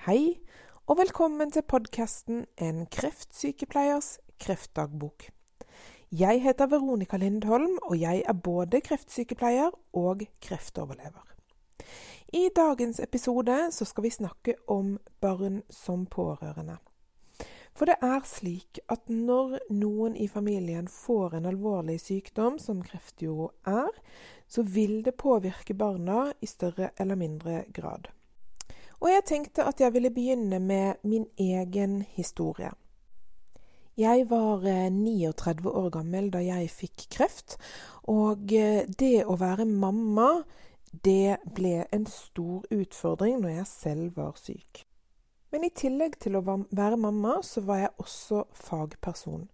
Hei, og velkommen til podkasten En kreftsykepleiers kreftdagbok. Jeg heter Veronica Lindholm, og jeg er både kreftsykepleier og kreftoverlever. I dagens episode så skal vi snakke om barn som pårørende. For det er slik at når noen i familien får en alvorlig sykdom, som kreft er, så vil det påvirke barna i større eller mindre grad. Og jeg tenkte at jeg ville begynne med min egen historie. Jeg var 39 eh, år gammel da jeg fikk kreft, og eh, det å være mamma, det ble en stor utfordring når jeg selv var syk. Men i tillegg til å være mamma, så var jeg også fagperson.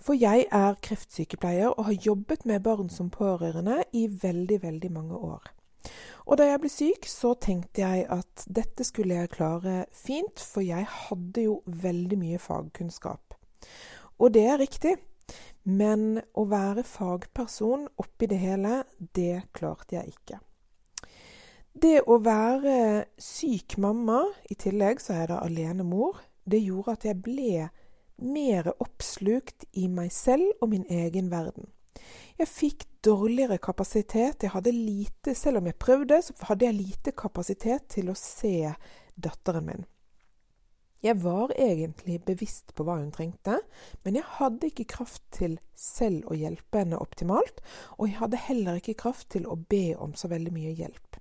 For jeg er kreftsykepleier og har jobbet med barn som pårørende i veldig, veldig mange år. Og da jeg ble syk, så tenkte jeg at dette skulle jeg klare fint, for jeg hadde jo veldig mye fagkunnskap. Og det er riktig, men å være fagperson oppi det hele, det klarte jeg ikke. Det å være syk mamma, i tillegg så er jeg da alenemor, det gjorde at jeg ble mer oppslukt i meg selv og min egen verden. Jeg fikk dårligere kapasitet. Jeg hadde lite, selv om jeg prøvde, så hadde jeg lite kapasitet til å se datteren min. Jeg var egentlig bevisst på hva hun trengte, men jeg hadde ikke kraft til selv å hjelpe henne optimalt, og jeg hadde heller ikke kraft til å be om så veldig mye hjelp.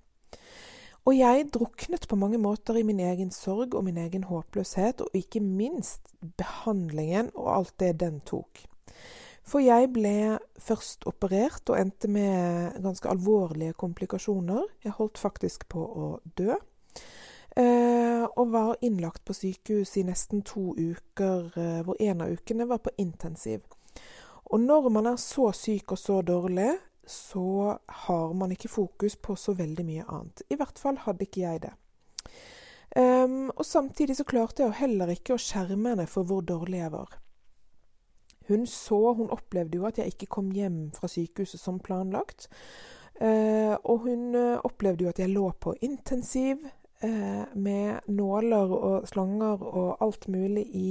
Og jeg druknet på mange måter i min egen sorg og min egen håpløshet, og ikke minst behandlingen og alt det den tok. For jeg ble først operert og endte med ganske alvorlige komplikasjoner. Jeg holdt faktisk på å dø. Eh, og var innlagt på sykehus i nesten to uker, eh, hvor en av ukene var på intensiv. Og når man er så syk og så dårlig, så har man ikke fokus på så veldig mye annet. I hvert fall hadde ikke jeg det. Um, og samtidig så klarte jeg heller ikke å skjerme henne for hvor dårlig jeg var. Hun så, hun opplevde jo at jeg ikke kom hjem fra sykehuset som planlagt. Eh, og hun eh, opplevde jo at jeg lå på intensiv eh, med nåler og slanger og alt mulig i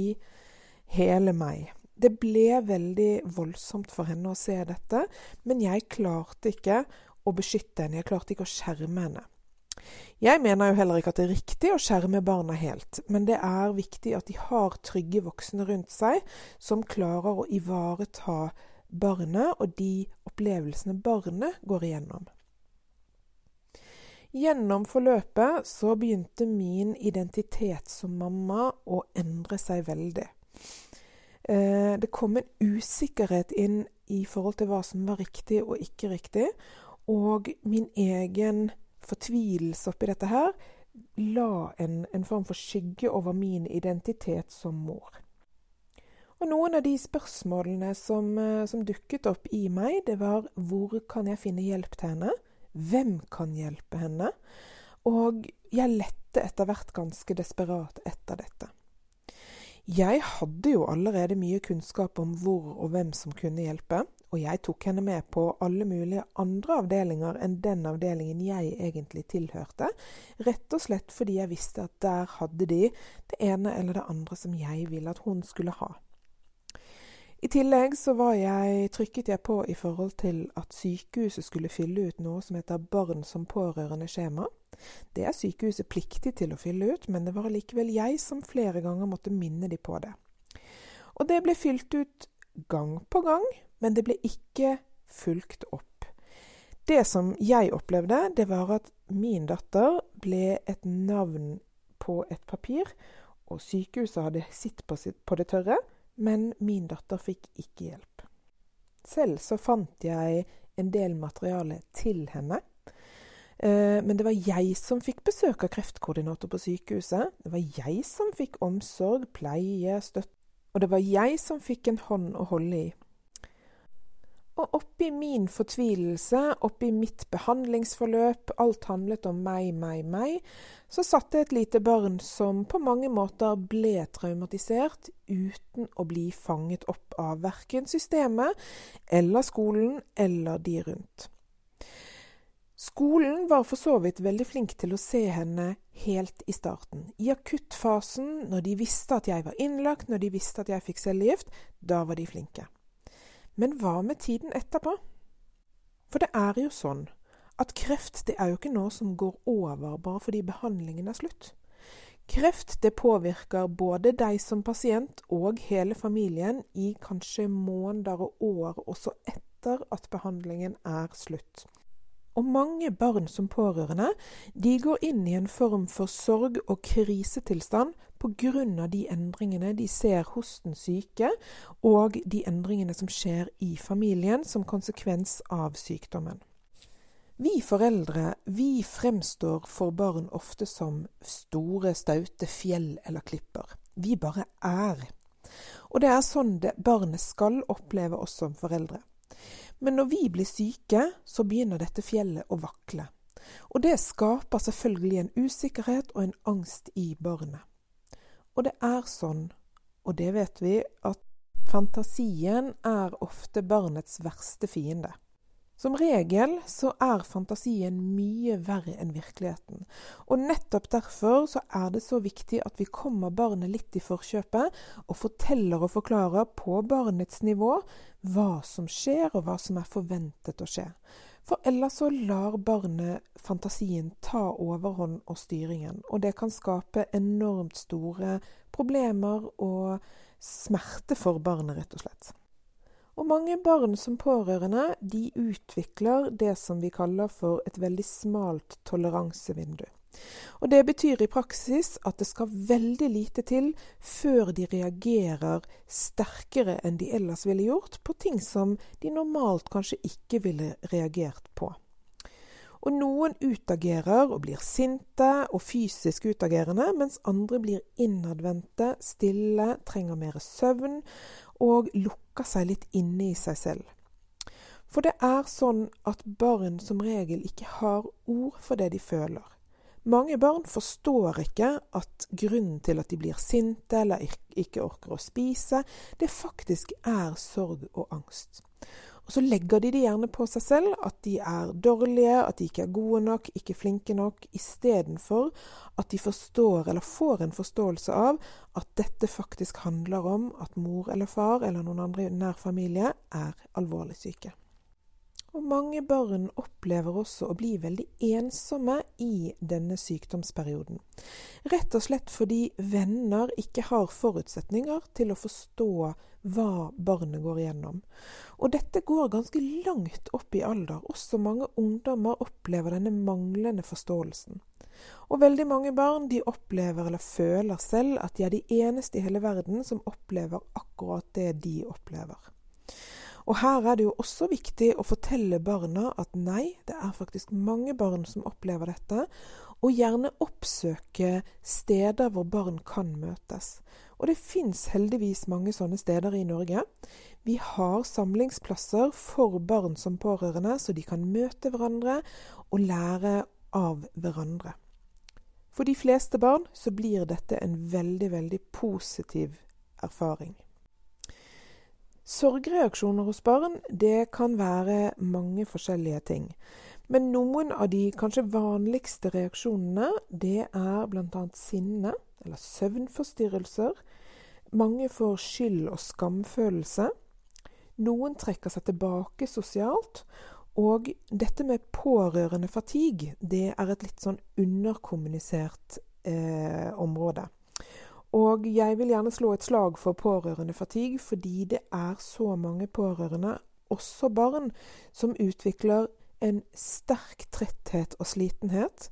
hele meg. Det ble veldig voldsomt for henne å se dette, men jeg klarte ikke å beskytte henne, jeg klarte ikke å skjerme henne. Jeg mener jo heller ikke at det er riktig å skjerme barna helt, men det er viktig at de har trygge voksne rundt seg som klarer å ivareta barnet og de opplevelsene barnet går igjennom. Gjennom forløpet så begynte min identitet som mamma å endre seg veldig. Eh, det kom en usikkerhet inn i forhold til hva som var riktig og ikke riktig, og min egen fortvilelse oppi dette her la en, en form for skygge over min identitet som mor. Og noen av de spørsmålene som, eh, som, dukket opp i meg, det var hvor kan jeg finne hjelp til henne? Hvem kan hjelpe henne? Og jeg lette etter hvert ganske desperat etter dette. Jeg hadde jo allerede mye kunnskap om hvor og hvem som kunne hjelpe, og jeg tok henne med på alle mulige andre avdelinger enn den avdelingen jeg egentlig tilhørte, rett og slett fordi jeg visste at der hadde de det ene eller det andre som jeg ville at hun skulle ha. I tillegg så jeg, trykket jeg på i forhold til at sykehuset skulle fylle ut noe som heter Barn som pårørende-skjema. Det er sykehuset pliktig til å fylle ut, men det var likevel jeg som flere ganger måtte minne de på det. Og det ble fylt ut gang på gang, men det ble ikke fulgt opp. Det som jeg opplevde, det var at min datter ble et navn på et papir, og sykehuset hadde sitt på, sitt på det tørre, men min datter fikk ikke hjelp. Selv så fant jeg en del materiale til henne. Eh, men det var jeg som fikk besøk av kreftkoordinator på sykehuset. Det var jeg som fikk omsorg, pleie, støtte. Og det var jeg som fikk en hånd å holde i. Og oppi min fortvilelse, oppi mitt behandlingsforløp, alt handlet om meg, meg, meg, så satt det et lite barn som på mange måter ble traumatisert uten å bli fanget opp av verken systemet eller skolen eller de rundt. Skolen var for så vidt veldig flink til å se henne helt i starten. I akuttfasen, når de visste at jeg var innlagt, når de visste at jeg fikk cellegift, da var de flinke. Men hva med tiden etterpå? For det er jo sånn at kreft det er jo ikke noe som går over bare fordi behandlingen er slutt. Kreft det påvirker både deg som pasient og hele familien i kanskje måneder og år også etter at behandlingen er slutt. Og mange barn som pårørende de går inn i en form for sorg og krisetilstand pga. de endringene de ser hos den syke, og de endringene som skjer i familien som konsekvens av sykdommen. Vi foreldre vi fremstår for barn ofte som store, staute fjell eller klipper. Vi bare er. Og det er sånn det barnet skal oppleve oss som foreldre. Men når vi blir syke, så begynner dette fjellet å vakle. Og det skaper selvfølgelig en usikkerhet og en angst i barnet. Og det er sånn, og det vet vi, at fantasien er ofte barnets verste fiende. Som regel så er fantasien mye verre enn virkeligheten. Og nettopp derfor så er det så viktig at vi kommer barnet litt i forkjøpet og forteller og forklarer på barnets nivå hva som skjer, og hva som er forventet å skje. For ellers så lar barnefantasien ta overhånd og styringen, og det kan skape enormt store problemer og smerte for barnet, rett og slett. Og mange barn som pårørende de utvikler det som vi kaller for et veldig smalt toleransevindu. Og Det betyr i praksis at det skal veldig lite til før de reagerer sterkere enn de ellers ville gjort på ting som de normalt kanskje ikke ville reagert på. Og noen utagerer og blir sinte og fysisk utagerende, mens andre blir innadvendte, stille, trenger mer søvn og lukker seg litt inne i seg selv. For det er sånn at barn som regel ikke har ord for det de føler. Mange barn forstår ikke at grunnen til at de blir sinte eller ikke orker å spise, det faktisk er sorg og angst. Og så legger de det gjerne på seg selv, at de er dårlige, at de ikke er gode nok, ikke flinke nok, istedenfor at de forstår eller får en forståelse av at dette faktisk handler om at mor eller far eller noen andre i nær familie er alvorlig syke. Og mange barn opplever også å bli veldig ensomme i denne sykdomsperioden. Rett og slett fordi venner ikke har forutsetninger til å forstå hva barnet går igjennom. Og dette går ganske langt opp i alder. Også mange ungdommer opplever denne manglende forståelsen. Og veldig mange barn de opplever eller føler selv at de er de eneste i hele verden som opplever akkurat det de opplever. Og her er det jo også viktig å fortelle barna at nei, det er faktisk mange barn som opplever dette, og gjerne oppsøke steder hvor barn kan møtes. Og det fins heldigvis mange sånne steder i Norge. Vi har samlingsplasser for barn som pårørende, så de kan møte hverandre og lære av hverandre. For de fleste barn så blir dette en veldig, veldig positiv erfaring. Sorgreaksjoner hos barn det kan være mange forskjellige ting. Men noen av de kanskje vanligste reaksjonene det er bl.a. sinne eller søvnforstyrrelser. Mange får skyld- og skamfølelse. Noen trekker seg tilbake sosialt. Og dette med pårørende fatigue, det er et litt sånn underkommunisert eh, område. Og jeg vil gjerne slå et slag for pårørendefatigue, fordi det er så mange pårørende, også barn, som utvikler en sterk tretthet og slitenhet.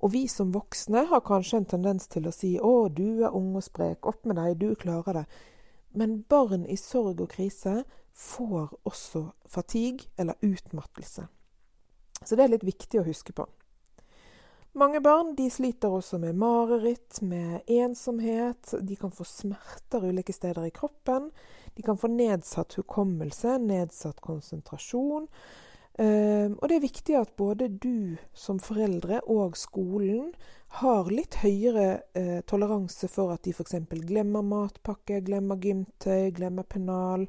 Og vi som voksne har kanskje en tendens til å si 'Å, du er ung og sprek. Opp med deg. Du klarer det.' Men barn i sorg og krise får også fatigue, eller utmattelse. Så det er litt viktig å huske på. Mange barn de sliter også med mareritt, med ensomhet. De kan få smerter ulike steder i kroppen. De kan få nedsatt hukommelse, nedsatt konsentrasjon. Uh, og det er viktig at både du som foreldre og skolen har litt høyere uh, toleranse for at de f.eks. glemmer matpakke, glemmer gymtøy, glemmer pennal,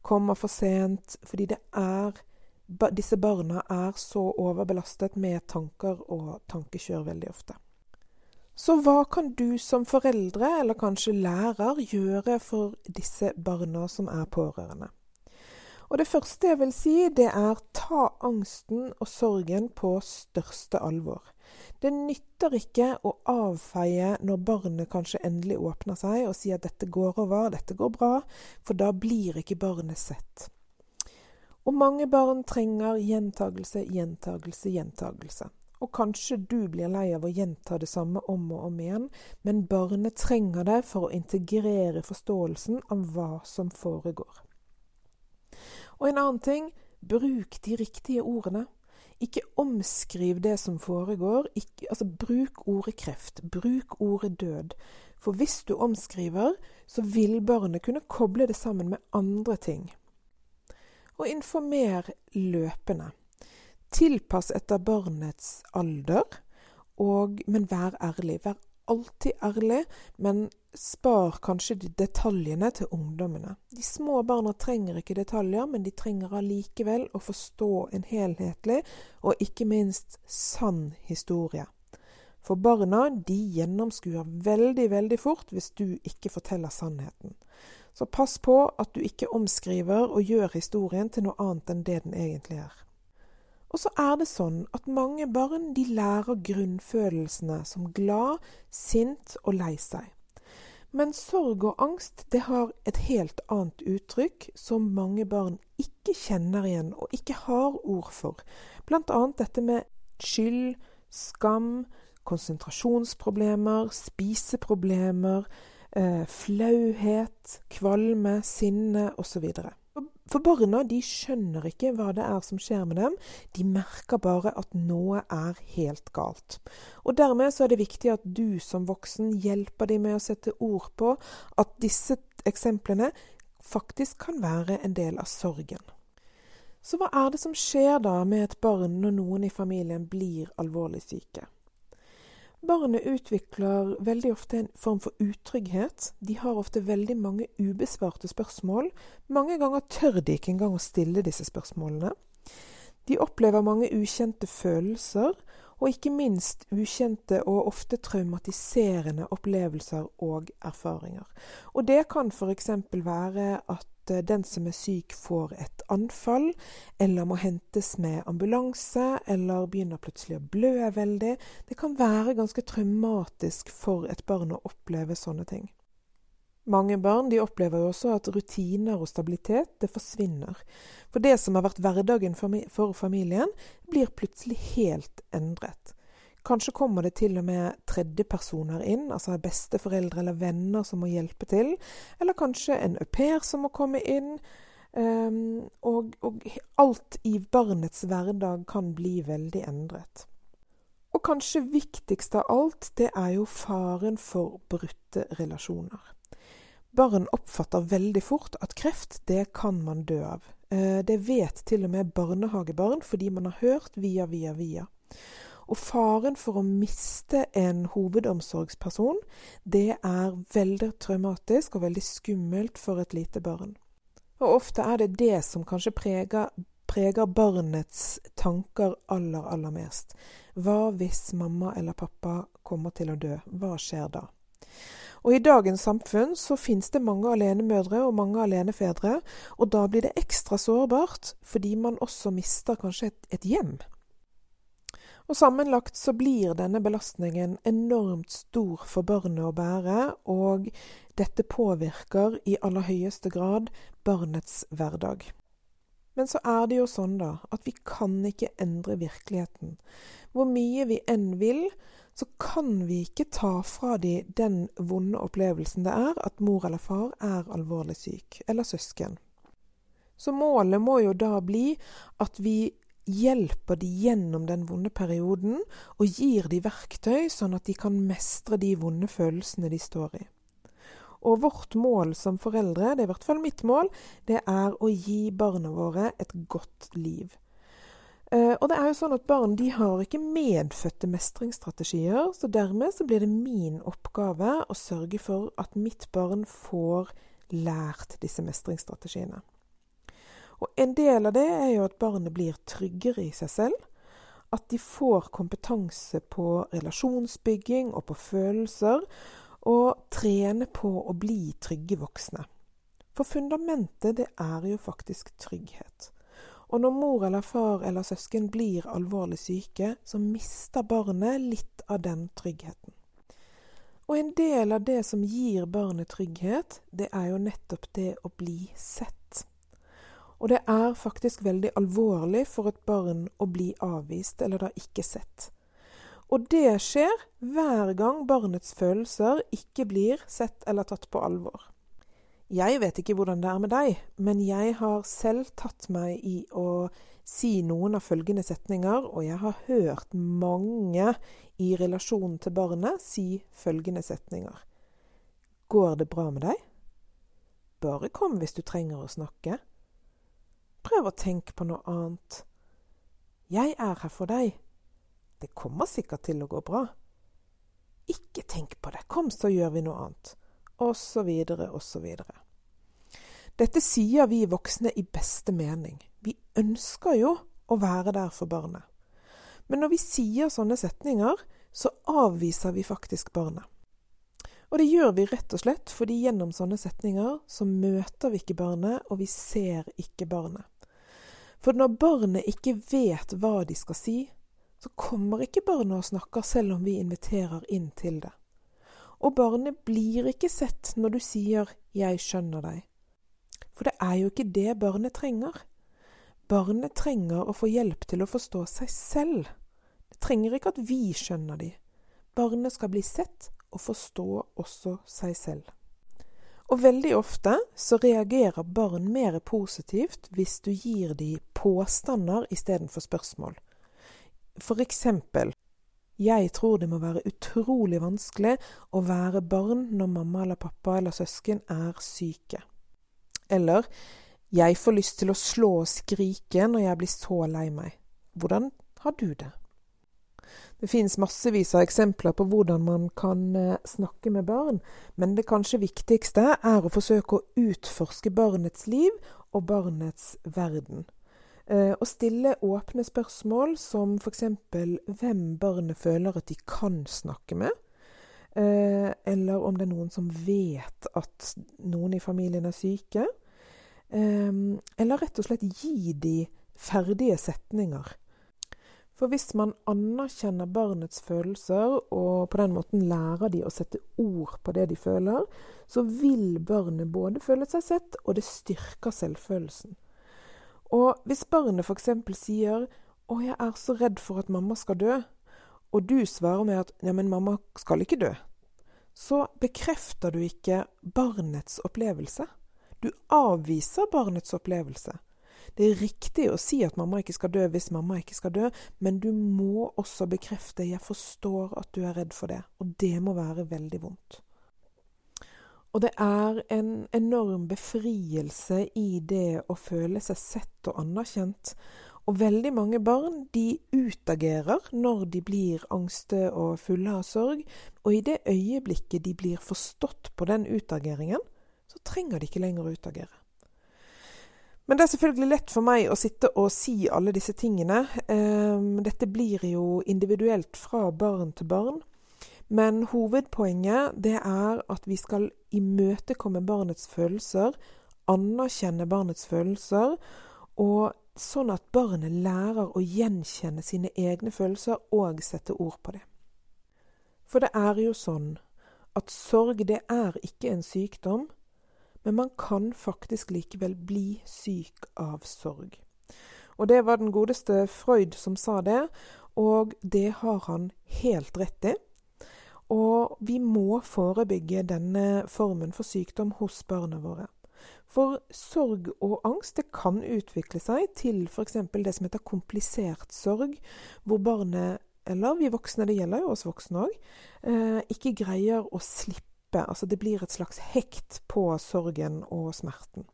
kommer for sent. Fordi det er disse barna er så overbelastet med tanker og tankekjør veldig ofte. Så hva kan du som foreldre, eller kanskje lærer, gjøre for disse barna som er pårørende? Og Det første jeg vil si, det er ta angsten og sorgen på største alvor. Det nytter ikke å avfeie når barnet kanskje endelig åpner seg og sier at dette går over, dette går bra, for da blir ikke barnet sett. Og mange barn trenger gjentagelse, gjentagelse, gjentagelse. Og kanskje du blir lei av å gjenta det samme om og om igjen, men barnet trenger det for å integrere forståelsen av hva som foregår. Og en annen ting bruk de riktige ordene. Ikke omskriv det som foregår. Ikke, altså, bruk ordet kreft. Bruk ordet død. For hvis du omskriver, så vil barnet kunne koble det sammen med andre ting. Og informer løpende. Tilpass etter barnets alder, og, men vær ærlig. Vær alltid ærlig, men spar kanskje de detaljene til ungdommene. De små barna trenger ikke detaljer, men de trenger allikevel å forstå en helhetlig og ikke minst sann historie. For barna de gjennomskuer veldig, veldig fort hvis du ikke forteller sannheten. Så pass på at du ikke omskriver og gjør historien til noe annet enn det den egentlig er. Og så er det sånn at mange barn de lærer grunnfølelsene som glad, sint og lei seg. Men sorg og angst det har et helt annet uttrykk som mange barn ikke kjenner igjen og ikke har ord for. Annet dette med skyld, skam, konsentrasjonsproblemer, spiseproblemer, flauhet, kvalme, sinne osv. For barna de skjønner ikke hva det er som skjer med dem, de merker bare at noe er helt galt. Og Dermed så er det viktig at du som voksen hjelper dem med å sette ord på at disse eksemplene faktisk kan være en del av sorgen. Så hva er det som skjer da med et barn når noen i familien blir alvorlig syke? Barnet utvikler veldig ofte en form for utrygghet. De har ofte veldig mange ubesvarte spørsmål. Mange ganger tør de ikke engang å stille disse spørsmålene. De opplever mange ukjente følelser, og ikke minst ukjente og ofte traumatiserende opplevelser og erfaringer. Og det kan f.eks. være at Eh, den som er syk, får et anfall, eller må hentes med ambulanse, eller begynner plutselig å blø veldig. Det kan være ganske traumatisk for et barn å oppleve sånne ting. Mange barn opplever jo også at rutiner og stabilitet det forsvinner. For det som har vært hverdagen for familien, blir plutselig helt endret. Kanskje kommer det til og med tredjepersoner inn, altså besteforeldre eller venner som må hjelpe til. Eller kanskje en au pair som må komme inn. Um, og, og, alt i barnets hverdag kan bli veldig endret. Og kanskje viktigst av alt, det er jo faren for brutte relasjoner. Barn oppfatter veldig fort at kreft, det kan man dø av. Uh, det vet til og med barnehagebarn fordi man har hørt via, via, via. Og faren for å miste en hovedomsorgsperson, det er veldig traumatisk og veldig skummelt for et lite barn. Og ofte er det det som kanskje preger, preger barnets tanker aller, aller mest. Hva hvis mamma eller pappa kommer til å dø? Hva skjer da? Og I dagens samfunn så finnes det mange alenemødre og mange alenefedre, og da blir det ekstra sårbart fordi man også mister kanskje et, et hjem. Og Sammenlagt så blir denne belastningen enormt stor for barnet å bære, og dette påvirker i aller høyeste grad barnets hverdag. Men så er det jo sånn, da, at vi kan ikke endre virkeligheten. Hvor mye vi enn vil, så kan vi ikke ta fra de den vonde opplevelsen det er at mor eller far er alvorlig syk, eller søsken. Så målet må jo da bli at vi hjelper de gjennom den vonde perioden, og gir de verktøy sånn at de kan mestre de vonde følelsene de står i. Og vårt mål som foreldre, det er i hvert fall mitt mål, det er å gi barna våre et godt liv. Uh, og det er jo sånn at Barn de har ikke medfødte mestringsstrategier, så dermed så blir det min oppgave å sørge for at mitt barn får lært disse mestringsstrategiene. Og en del av det er jo at barnet blir tryggere i seg selv. At de får kompetanse på relasjonsbygging og på følelser. Og trene på å bli trygge voksne. For fundamentet, det er jo faktisk trygghet. Og når mor eller far eller søsken blir alvorlig syke, så mister barnet litt av den tryggheten. Og en del av det som gir barnet trygghet, det er jo nettopp det å bli sett. Og det er faktisk veldig alvorlig for et barn å bli avvist eller da ikke sett. Og det skjer hver gang barnets følelser ikke blir sett eller tatt på alvor. Jeg vet ikke hvordan det er med deg, men jeg har selv tatt meg i å si noen av følgende setninger, og jeg har hørt mange i relasjon til barnet si følgende setninger. Går det bra med deg? Bare kom hvis du trenger å snakke. Prøv å tenke på noe annet. Jeg er her for deg. Det kommer sikkert til å gå bra. Ikke tenk på det, kom så gjør vi noe annet osv., osv. Dette sier vi voksne i beste mening. Vi ønsker jo å være der for barnet. Men når vi sier sånne setninger, så avviser vi faktisk barnet. Og det gjør vi rett og slett fordi gjennom sånne setninger så møter vi ikke barnet, og vi ser ikke barnet. For når barnet ikke vet hva de skal si, så kommer ikke barnet og snakker selv om vi inviterer inn til det. Og barnet blir ikke sett når du sier 'jeg skjønner deg'. For det er jo ikke det barnet trenger. Barnet trenger å få hjelp til å forstå seg selv. Det trenger ikke at vi skjønner de. Barnet skal bli sett og forstå også seg selv. Og veldig ofte så reagerer barn mer positivt hvis du gir de påstander istedenfor spørsmål. For eksempel jeg tror det må være utrolig vanskelig å være barn når mamma eller pappa eller søsken er syke. Eller jeg får lyst til å slå og skrike når jeg blir så lei meg. Hvordan har du det? Det finnes massevis av eksempler på hvordan man kan eh, snakke med barn, men det kanskje viktigste er å forsøke å utforske barnets liv og barnets verden. Eh, å stille åpne spørsmål som f.eks. hvem barnet føler at de kan snakke med. Eh, eller om det er noen som vet at noen i familien er syke. Eh, eller rett og slett gi de ferdige setninger. For hvis man anerkjenner barnets følelser, og på den måten lærer de å sette ord på det de føler, så vil barnet både føle seg sett, og det styrker selvfølelsen. Og hvis barnet f.eks. sier 'Å, jeg er så redd for at mamma skal dø', og du svarer med at 'ja, men mamma skal ikke dø', så bekrefter du ikke barnets opplevelse. Du avviser barnets opplevelse. Det er riktig å si at mamma ikke skal dø hvis mamma ikke skal dø, men du må også bekrefte 'jeg forstår at du er redd for det', og det må være veldig vondt. Og det er en enorm befrielse i det å føle seg sett og anerkjent. Og veldig mange barn de utagerer når de blir angste og fulle av sorg. Og i det øyeblikket de blir forstått på den utageringen, så trenger de ikke lenger å utagere. Men det er selvfølgelig lett for meg å sitte og si alle disse tingene. Ehm, dette blir jo individuelt fra barn til barn. Men hovedpoenget det er at vi skal imøtekomme barnets følelser, anerkjenne barnets følelser, og sånn at barnet lærer å gjenkjenne sine egne følelser og sette ord på det. For det er jo sånn at sorg det er ikke en sykdom, men man kan faktisk likevel bli syk av sorg. Og det var den godeste Freud som sa det, og det har han helt rett i. Og vi må forebygge denne formen for sykdom hos barna våre. For sorg og angst kan utvikle seg til f.eks. det som heter komplisert sorg, hvor barnet, eller vi voksne, det gjelder jo oss voksne òg, eh, ikke greier å slippe. Altså det blir et slags hekt på sorgen og smerten.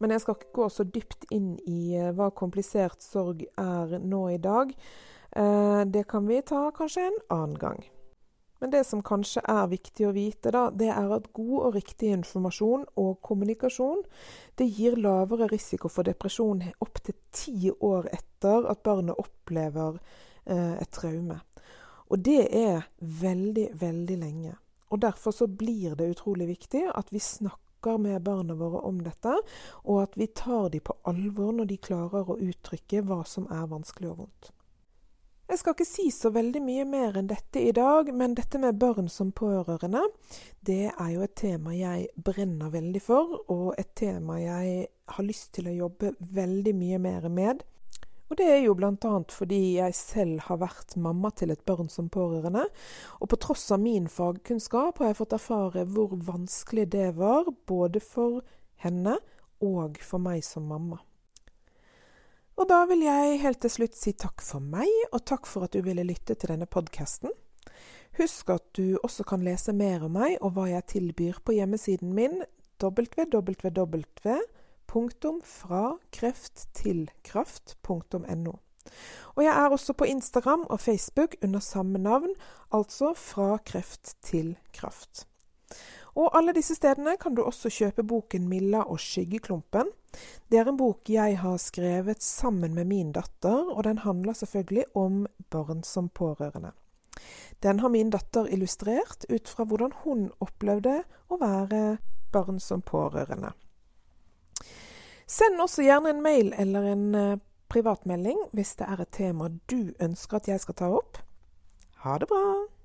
Men jeg skal ikke gå så dypt inn i eh, hva komplisert sorg er nå i dag. Eh, det kan vi ta kanskje en annen gang. Men det som kanskje er viktig å vite, da, det er at god og riktig informasjon og kommunikasjon det gir lavere risiko for depresjon opptil ti år etter at barnet opplever eh, et traume. Og det er veldig, veldig lenge. Og Derfor så blir det utrolig viktig at vi snakker med barna våre om dette, og at vi tar dem på alvor når de klarer å uttrykke hva som er vanskelig og vondt. Jeg skal ikke si så veldig mye mer enn dette i dag, men dette med barn som pårørende, det er jo et tema jeg brenner veldig for, og et tema jeg har lyst til å jobbe veldig mye mer med. Og det er jo bl.a. fordi jeg selv har vært mamma til et barn som pårørende, og på tross av min fagkunnskap har jeg fått erfare hvor vanskelig det var, både for henne og for meg som mamma. Og da vil jeg helt til slutt si takk for meg, og takk for at du ville lytte til denne podkasten. Husk at du også kan lese mer om meg og hva jeg tilbyr på hjemmesiden min www.frakrefttilkraft.no. Og jeg er også på Instagram og Facebook under samme navn, altså Fra kreft til kraft. Og alle disse stedene kan du også kjøpe boken 'Milla og skyggeklumpen'. Det er en bok jeg har skrevet sammen med min datter, og den handler selvfølgelig om barn som pårørende. Den har min datter illustrert ut fra hvordan hun opplevde å være barn som pårørende. Send også gjerne en mail eller en uh, privatmelding hvis det er et tema du ønsker at jeg skal ta opp. Ha det bra!